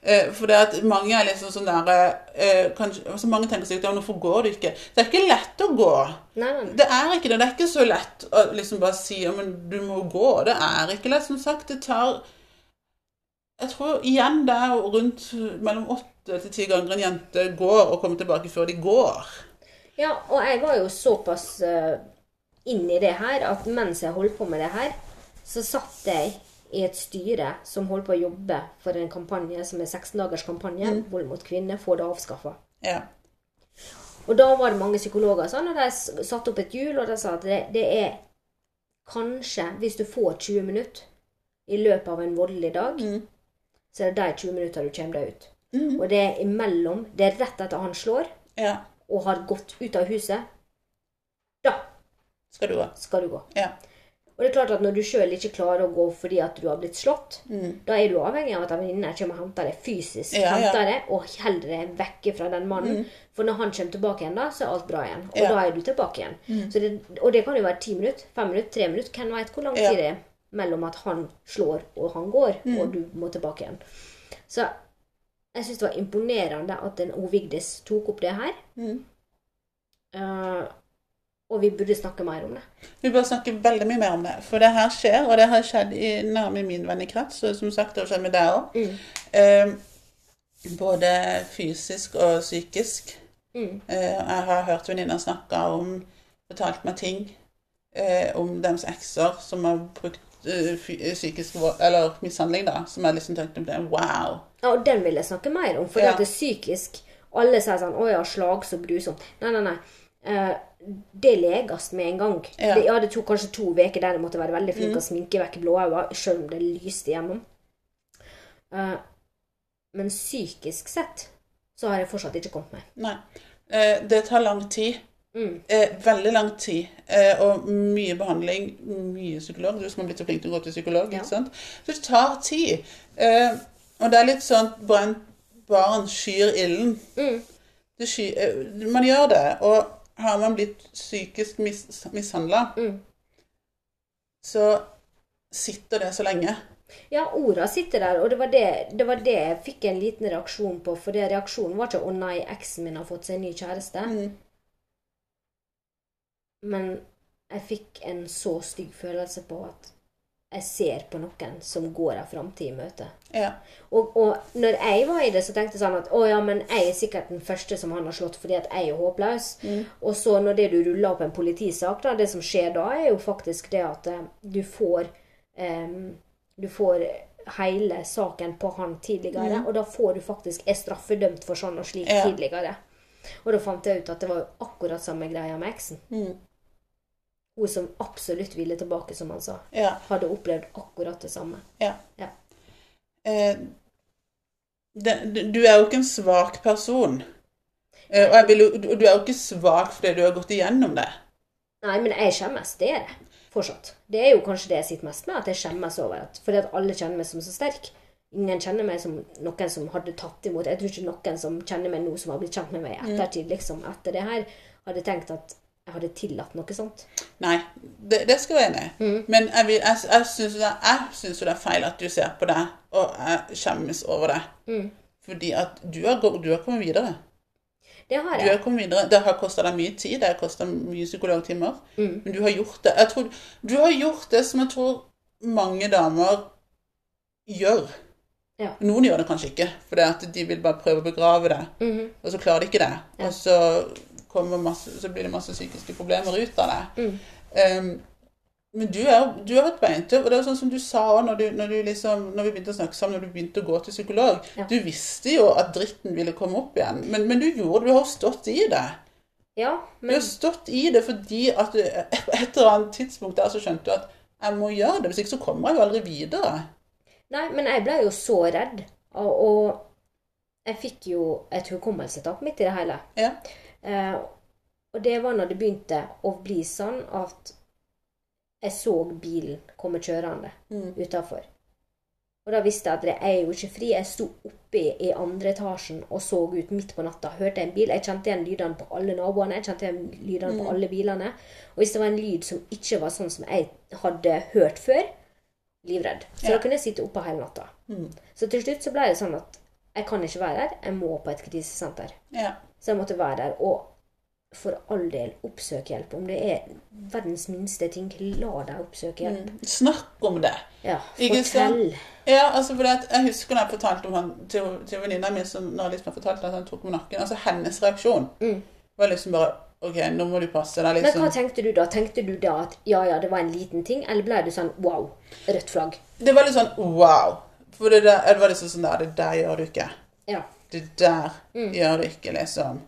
Eh, for det at mange er liksom sånn der eh, kanskje, altså Mange tenker seg ja, hvorfor går du ikke? Det er ikke lett å gå. Nei, nei. Det er ikke det. Det er ikke så lett å liksom bare si ja, men du må gå. Det er ikke lett. Som sagt, det tar Jeg tror igjen det er rundt mellom åtte til ti ganger en jente går og kommer tilbake før de går. Ja, og jeg var jo såpass uh, inni det her at mens jeg holdt på med det her, så satt jeg i et styre som holdt på å jobbe for en kampanje som er 16 dagers kampanje, vold mot kvinner, få det avskaffa. Ja. Og da var det mange psykologer sånn, og de satte opp et hjul, og de sa at det, det er kanskje, hvis du får 20 minutter i løpet av en voldelig dag, så er det de 20 minutter du kommer deg ut. Og det er imellom, det er rett etter han slår, ja. og har gått ut av huset, da Skal du gå. skal du gå. Ja. Og det er klart at når du sjøl ikke klarer å gå fordi at du har blitt slått, Mm. da er du avhengig av at en venninne kommer og henter deg fysisk, Ja, ja. henter deg, og holder deg vekke fra den mannen. For når han kommer tilbake igjen, da, så er alt bra igjen. Og Mm. Ja. Mm. da er du tilbake igjen. Så det, og det kan jo være ti minutter, fem minutter, tre minutter. Hvem veit hvor lang tid det er mellom at han slår og han går, Mm. og du må tilbake igjen. Så jeg syns det var imponerende at en. Vigdis tok opp det her. Mm. Uh, og vi burde snakke mer om det. Vi bør snakke veldig mye mer om det. For det her skjer, og det har skjedd i nærme min vennekrets. Og som sagt, det har skjedd med deg òg. Mm. Uh, både fysisk og psykisk. Mm. Uh, jeg har hørt venninner snakke om Fortalt meg ting om deres ekser som har brukt psykisk vold, eller mishandling, da. Som jeg liksom tenkte det, Wow. Ja, og den vil jeg snakke mer om. For Ja. det er psykisk Alle sier sånn 'Å ja, slag så grusomt'. Nei, nei, nei. Eh, det leges med en gang. Ja. Det, ja, det tok kanskje to uker der jeg måtte være veldig flink å sminke vekk blåøyne, selv om det lyste igjennom. Eh, men psykisk sett så har jeg fortsatt ikke kommet meg. Nei. Eh, det tar lang tid. Mm. Eh, veldig lang tid. Eh, og mye behandling. Mye psykolog. Du som har blitt så flink til å gå til psykolog. Ja. Så det tar tid. Eh, og det er litt sånn brent barn skyr ilden. Mm. Sky, eh, man gjør det. Og har man blitt psykisk mis, mishandla, Mm. så sitter det så lenge. Ja, orda sitter der, og det var det, det var det jeg fikk en liten reaksjon på. For det reaksjonen var ikke 'Å nei, eksen min har fått seg en ny kjæreste'. Mm. Men jeg fikk en så stygg følelse på at jeg ser på noen som går en framtid i møte. Ja. Og, og når jeg var i det, så tenkte jeg sånn at å ja, men jeg er sikkert den første som han har slått fordi at jeg er håpløs. Og så når det du ruller opp en politisak, da, det som skjer da, er jo faktisk det at eh, du får um, Du får hele saken på han tidligere, og da får du faktisk er straffedømt for sånn og slik Ja. tidligere. Og da fant jeg ut at det var akkurat samme greia med eksen. Mm. Hun som absolutt ville tilbake, som han sa, ja. hadde opplevd akkurat det samme. Ja. Ja. Eh, det, du- er jo ikke en svak person. Eh, og vil, du du er jo ikke svak fordi du har gått igjennom det. Nei, men jeg skjemmes. Det er det. Fortsatt. Det er jo kanskje det jeg sitter mest med, at jeg skjemmes over at Fordi at alle kjenner meg som så sterk. Ingen kjenner meg som noen som hadde tatt imot Jeg tror ikke noen som kjenner meg nå, som har blitt kjent med meg i ettertid, liksom, etter det her, hadde tenkt at jeg hadde tillatt noe sånt. Nei, det, det skal jeg være enig i. Men jeg, jeg, jeg syns jo det er feil at du ser på det, og jeg skjemmes over det. Fordi at du har, du har kommet videre. Det har Du jeg. har kommet videre. Det har kosta deg mye tid, det har kosta mye psykologtimer. Mm. Men du har gjort det. Jeg tror, du har gjort det som jeg tror mange damer gjør. Ja. Noen gjør det kanskje ikke, for de vil bare prøve å begrave det. -hmm. Og så klarer de ikke det. Ja. Og så, masse, så blir det masse psykiske problemer ut av det. Mm. Um, Men du er, du er et beintøv, og det er jo sånn som du sa òg når, når, liksom, når vi begynte å snakke sammen, når du begynte å gå til psykolog. Ja. Du visste jo at dritten ville komme opp igjen, men, men du gjorde det. Du har stått i det. Ja, Du har stått i det fordi at du, på et eller annet tidspunkt der så skjønte du at jeg må gjøre det, hvis ikke så kommer jeg jo aldri videre. Nei, men jeg ble jo så redd. Og, og jeg fikk jo et hukommelsestap midt i det hele. Ja. Eh, og det var når det begynte å bli sånn at jeg så bilen komme kjørende Mm. utafor. Og da visste jeg at det er jo ikke fri. Jeg sto oppe i, i andre etasjen og så ut midt på natta. Hørte en bil. Jeg kjente igjen lydene på alle naboene. Jeg kjente igjen lydene Mm. på alle bilene. Og hvis det var en lyd som ikke var sånn som jeg hadde hørt før, livredd. Så Ja. da kunne jeg sitte oppe hele natta. Mm. Så til slutt så ble det sånn at jeg kan ikke være her. Jeg må på et krisesenter. Ja. Så jeg måtte være der. Og for all del, oppsøk hjelp. Om det er verdens minste ting, la deg oppsøke hjelp. Mm. Snakk om det. Ja, fortell. Ja, altså fordi at Jeg husker da jeg fortalte om han til, til venninna mi som når Lisbeth fortalte at han tok meg nakken. altså Hennes reaksjon Mm. var liksom bare OK, nå må du passe deg. Liksom. Men liksom. hva tenkte du da? Tenkte du da at ja, ja, det var en liten ting? Eller ble du sånn wow, rødt flagg? Det var litt sånn wow. For det, der, det var liksom sånn der Det der gjør du ikke. Ja. Det der Mm. gjør du ikke, liksom.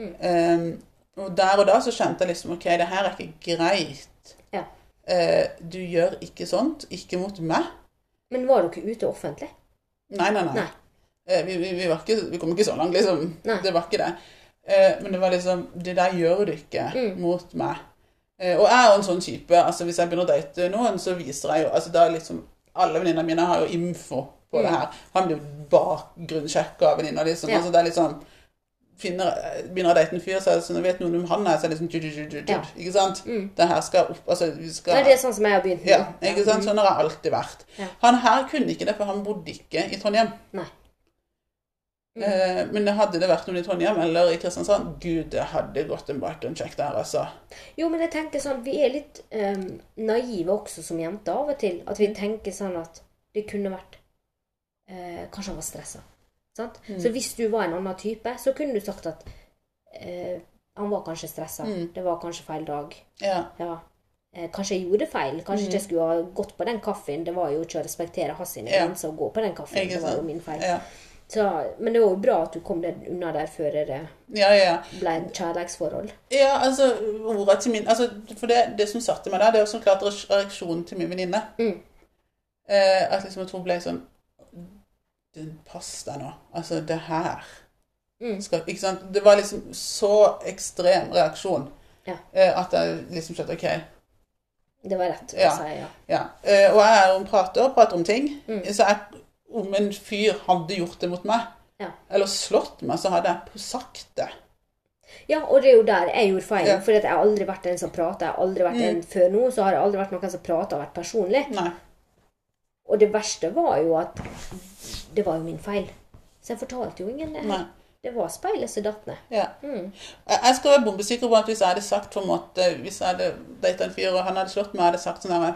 Um, og der og da så kjente jeg liksom OK, det her er ikke greit. Ja. Uh, du gjør ikke sånt. Ikke mot meg. Men var dere ute offentlig? Nei, nei, nei. Nei. Uh, vi, vi, vi, var ikke, vi kom ikke så langt, liksom. Nei. Det var ikke det. Uh, men det var liksom Det der gjør du ikke Mm. mot meg. Og jeg er jo en sånn type. altså Hvis jeg begynner å date noen, så viser jeg jo altså da liksom Alle venninnene mine har jo info på det Mm. her. Han blir bakgrunnssjekka av venninner, liksom. Ja. Altså det er liksom finner, Begynner å date en fyr, så er det sånn, vet noen om han er, så er det liksom Ja. Ikke sant? Mm. Det her skal opp Altså, vi skal det er sånn som jeg har begynt med. ja, ikke sant? Sånn har jeg alltid vært. Ja. Han her kunne ikke det, for han bodde ikke i Trondheim. Nei. Mm. Men hadde det vært noen i Trondheim eller i Kristiansand, gud, det hadde gått en background check der, altså. Jo, men jeg tenker sånn, vi er litt um, naive også som jenter av og til. At vi tenker sånn at det kunne vært eh, Kanskje han var stressa. Mm. Så hvis du var en annen type, så kunne du sagt at eh, han var kanskje stressa. Mm. Det var kanskje feil dag. Ja. Ja. Eh, kanskje jeg gjorde feil. Kanskje Mm. jeg skulle ha gått på den kaffen. Det var jo ikke å respektere hans sine Ja. å gå på den kaffen. Det var jo min feil. Ja, Så, men det var jo bra at du kom deg unna der før det ja. ja. ble et kjærlighetsforhold. ja altså, ordet til min altså, For det, det som satte meg der, det jo så klart reaksjonen til min venninne. Mm. Eh, at liksom, jeg tror hun ble sånn «Den, Pass deg nå. Altså, det her Mm. skal, Ikke sant? Det var liksom så ekstrem reaksjon Ja. eh, at jeg liksom skjønte OK. Det var rett å Ja. si, ja. Ja. Eh, og jeg er en prater, prater om ting. Mm. Så jeg, om en fyr hadde gjort det mot meg, Ja. eller slått meg, så hadde jeg sagt det. Ja, og det er jo der jeg gjorde feil. Ja. For jeg har aldri vært en som prater. Jeg har aldri vært Mm. en Før nå så har jeg aldri vært noen som prater og vært personlig. Nei. Og det verste var jo at det var jo min feil. Så jeg fortalte jo ingen det. Nei. Det var speilet som datt ned. Ja. Mm. Jeg jeg skal være bombesikker på at hvis jeg hadde sagt på en måte, hvis jeg hadde data en fyr, og han hadde slått meg, hadde sagt sånn her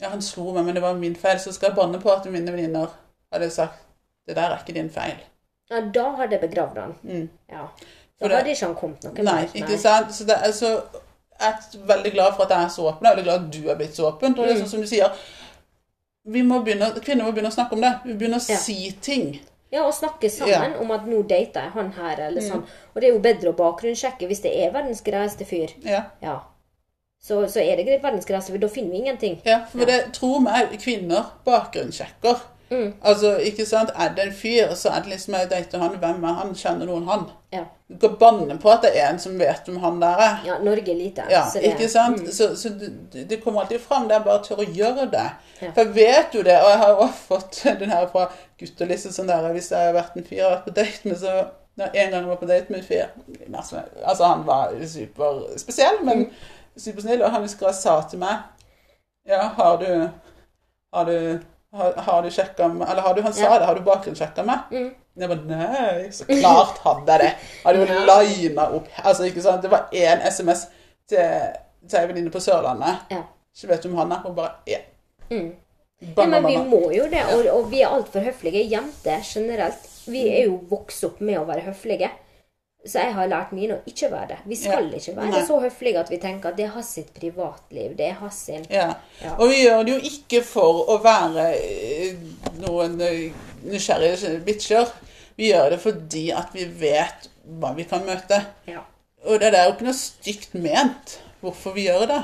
Ja, han slo meg, men det var min feil. Så skal jeg banne på at mine venninner hadde sagt Det der er ikke din feil. Ja, da hadde jeg begravd han. Mm. Ja. Da det- hadde ikke han kommet noe Nei, mer. ikke sant? Så det altså, Jeg er veldig glad for at jeg er så åpen. Jeg er veldig glad at du er blitt så åpen. Og det er Mm. sånn som du sier, må begynne, Kvinner må begynne å snakke om det. Vi begynner å Ja. si ting. Ja, og snakke sammen om at nå dater jeg han her, eller Mm. sånn. Og det er jo bedre å bakgrunnssjekke hvis det er verdens greieste fyr. Ja. Ja. Så, så er det verdens greieste fyr. Da finner vi ingenting. ja for det tror meg, kvinner bakgrunnssjekker. Mm. Altså, ikke sant, Er det en fyr, så er det liksom jeg dater han, hvem er han? Kjenner noen han? Ja. Du kan banne på at det er en som vet om han der er. ja Norge er lite. Ja, så det- ikke sant? Mm. Så, så det, det kommer alltid fram. Det er bare å tørre å gjøre det. Ja. For jeg vet jo det, og jeg har jo også fått den her fra gutteliste sånn der Hvis jeg har vært en fyr jeg har vært på date med, så når En gang jeg var på date med en fyr Altså, han var superspesiell, men Mm. supersnill, og han husker jeg sa til meg Ja, har du Har du har, har du sjekka med Eller har du, han sa Ja. det, har du bakgrunnssjekka meg? Mm. Jeg bare nei, så klart hadde jeg det. Hadde jo lina opp Altså, ikke sant. Det var én SMS til, til ei venninne på Sørlandet. Ja. Ikke vet om han er. Hun bare Ja. Mm. Ja, men vi må jo det, og, og vi er altfor høflige. Jenter generelt. Vi er jo vokst opp med å være høflige. Så jeg har lært mine å ikke være det. Vi skal Ja. ikke være Nei. så høflige at vi tenker at det hans sitt privatliv. Det er hans sin Ja. Ja. Og vi gjør det jo ikke for å være eh, noen eh, nysgjerrige bitcher. Vi gjør det fordi at vi vet hva vi kan møte. ja. Og det er jo ikke noe stygt ment hvorfor vi gjør det.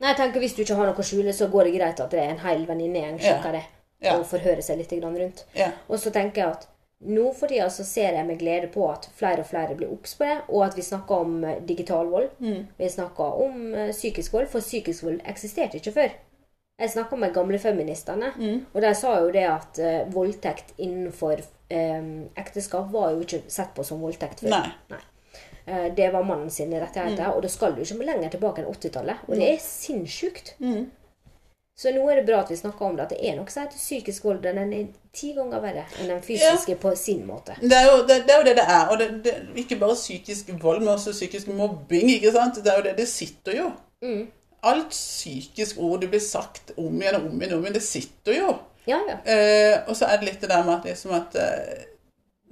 Nei, jeg tenker Hvis du ikke har noe å skjule, så går det greit at det er en hel venninnegjeng som sjekker det. Og forhører seg litt rundt. Ja. Og så tenker jeg at nå for tida så ser jeg med glede på at flere og flere blir obs på det, og at vi snakker om eh, digital vold. Mm. Vi snakker om eh, psykisk vold, for psykisk vold eksisterte ikke før. Jeg snakka med gamlefeministene, Mm. og de sa jo det at uh, voldtekt innenfor um, ekteskap var jo ikke sett på som voldtekt før. Nei. Eh, det var mannen sine rettigheter, og da skal du ikke lenger tilbake enn 80-tallet. Og det er sinnssykt. Mm. Så nå er det bra at vi snakker om det, at det er noe som heter psykisk vold. Den er ti ganger verre enn den fysiske på sin måte. Det er, jo, det, det er jo det det er. Og det, ikke bare psykisk vold, men også psykisk mobbing. ikke sant? Det er jo det det sitter jo. Mm. Alt psykisk ord det blir sagt om igjen og om igjen, om igjen, det sitter jo. Ja, ja. Eh, og så er det litt det der med at, liksom at eh,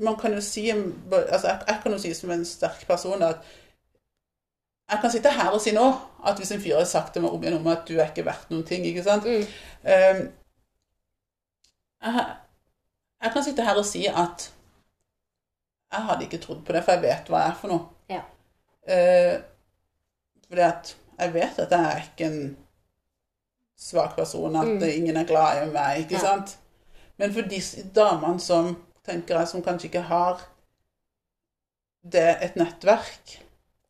Man kan jo si altså jeg, jeg kan jo si som en sterk person at jeg kan sitte her og si nå at hvis en fyr har sagt til meg om igjen om at du er ikke verdt noen ting, ikke sant Mm. Um, jeg, jeg kan sitte her og si at jeg hadde ikke trodd på det, for jeg vet hva jeg er for noe. Ja. Uh, fordi at jeg vet at jeg er ikke en svak person, at Mm. ingen er glad i meg, ikke Ja. sant? Men for de damene som tenker jeg, som kanskje ikke har det et nettverk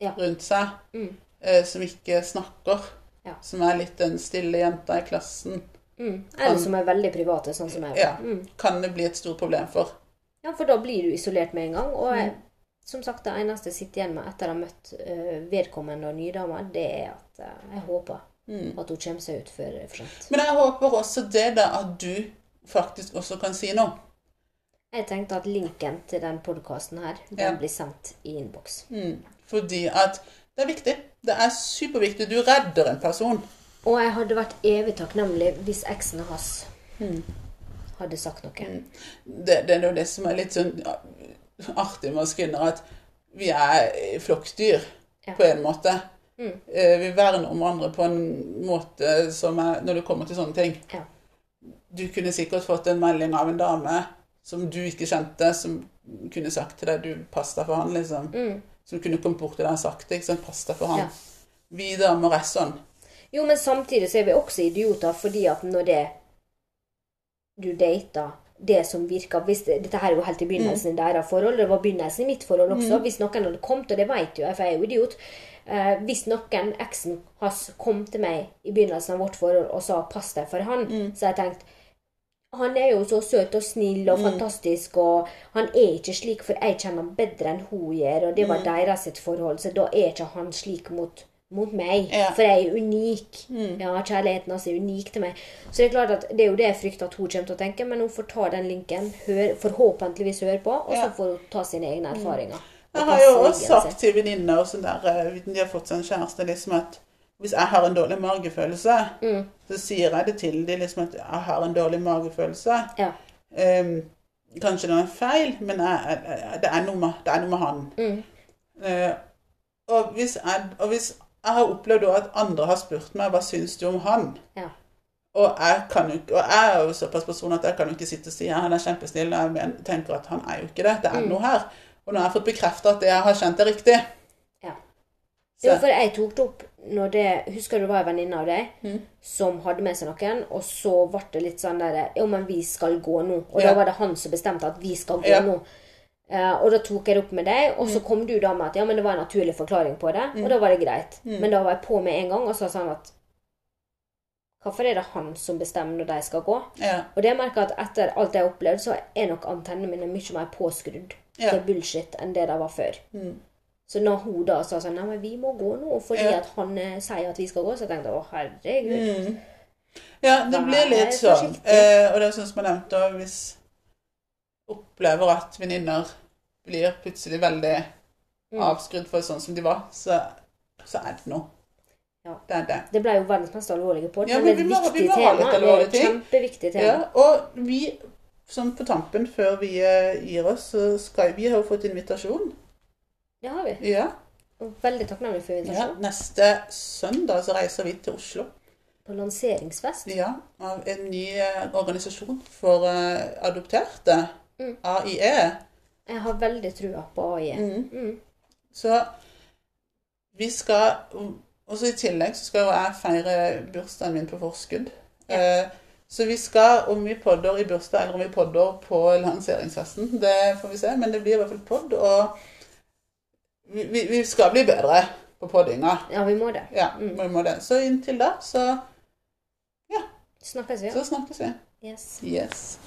Ja. rundt seg, Mm. eh, som ikke snakker, Ja. som er litt den stille jenta i klassen, Mm. Eller som er veldig private, sånn som jeg Ja. Mm. kan det bli et stort problem for. Ja, for da blir du isolert med en gang. Og Mm. jeg, som sagt, det eneste jeg sitter igjen med etter å ha møtt eh, vedkommende og nydama, det er at eh, jeg håper Mm. at hun kommer seg ut før for sent. Men jeg håper også det da at du faktisk også kan si noe. Jeg tenkte at linken til den podkasten her, den Ja. blir sendt i innboks. Mm. Fordi at det er viktig. Det er superviktig. Du redder en person. Og jeg hadde vært evig takknemlig hvis eksen hans Mm. hadde sagt noe. Det, det er jo det som er litt sånn artig med oss kvinner, at vi er flokkdyr Ja. på en måte. Mm. Vi verner om andre på en måte som er Når det kommer til sånne ting. Ja. Du kunne sikkert fått en melding av en dame som du ikke kjente, som kunne sagt til deg du pass deg for han, liksom. Mm. Som kunne kommet bort til den sakte. ikke sant, Pass deg for han. Ja. Videre med resten. Jo, men samtidig så er vi også idioter, fordi at når det du dater det som det, Dette her er jo helt i begynnelsen i deres forhold. Det var begynnelsen i mitt forhold også. Hvis noen hadde kommet, og det vet jo jeg, for jeg er jo idiot eh, Hvis noen, eksen hans, kom til meg i begynnelsen av vårt forhold og sa 'pass deg for han', så har jeg tenkt han er jo så søt og snill og fantastisk, og han er ikke slik, for jeg kjenner han bedre enn hun gjør, og det var deres sitt forhold, så da er ikke han slik mot, mot meg, Ja. for jeg er unik. Ja, kjærligheten hans er unik til meg. Så det er klart at det er jo det jeg frykter at hun kommer til å tenke, men hun får ta den linken, hør, forhåpentligvis høre på, og så får hun ta sine egne erfaringer. Mm. Jeg har jo også sagt til venninner og sånn eh, de har fått seg en kjæreste, liksom at hvis jeg har en dårlig magefølelse, Mm. så sier jeg det til dem liksom at jeg har en dårlig magefølelse. Ja. Um, kanskje det er feil, men jeg, jeg, det, er noe med, det er noe med han. Mm. Uh, og, hvis jeg, og hvis jeg har opplevd at andre har spurt meg hva syns du om han, Ja. og jeg, kan jo, og jeg er jo såpass person at jeg kan jo ikke sitte og si ja, han er kjempesnill, og jeg tenker at han er jo ikke det. Det er Mm. noe her. Og nå har jeg fått bekreftet at det jeg har kjent er riktig. Ja. Jo, for jeg tok det opp når det Husker du det var en venninne av deg Mm. som hadde med seg noen, og så ble det litt sånn der Jo, men vi skal gå nå. Og Ja. da var det han som bestemte at vi skal gå Ja. nå. Uh, og da tok jeg det opp med deg, og så kom du da med at ja, men det var en naturlig forklaring på det, og da var det greit. Men da var jeg på med en gang og sa sånn at Hvorfor er det han som bestemmer når de skal gå? Ja. Og det merker jeg at etter alt jeg har opplevd, så er nok antennene mine mye mer påskrudd Ja. til bullshit enn det de var før. Mm. Så når hun da sa sånn Nei, men vi må gå nå fordi Ja. at han eh, sier at vi skal gå, så tenkte jeg å, herregud. Mm. Ja, det blir litt sånn. Eh, og det syns man nevnte, òg hvis opplever at venninner blir plutselig veldig Mm. avskrudd for sånn som de var, så, så er det noe. Ja. Det det. Det ble jo verdens mest alvorlige pod, Ja, men men det er et viktig ha tema. Det er et kjempeviktig tema. Ja, og vi, sånn på tampen før vi eh, gir oss, så skal vi har jo fått invitasjon Det har vi. Ja, Og veldig takknemlig for invitasjonen. ja. Neste søndag så reiser vi til Oslo. På lanseringsfest. Ja, av en ny eh, organisasjon for eh, adopterte. Mm. AIE. Jeg har veldig trua på AIE. Mm. Mm. Så vi skal Også i tillegg så skal jo jeg feire bursdagen min på forskudd. Eh, så vi skal, om vi podder i bursdag eller om vi podder på lanseringsfesten, det får vi se. Men det blir i hvert fall podd, og vi, vi, vi skal bli bedre på poddinga. Ja, vi må det. Ja, Mm. vi må det. Så inntil da, så, Snakkes vi. så snakkes vi. Yes. Yes.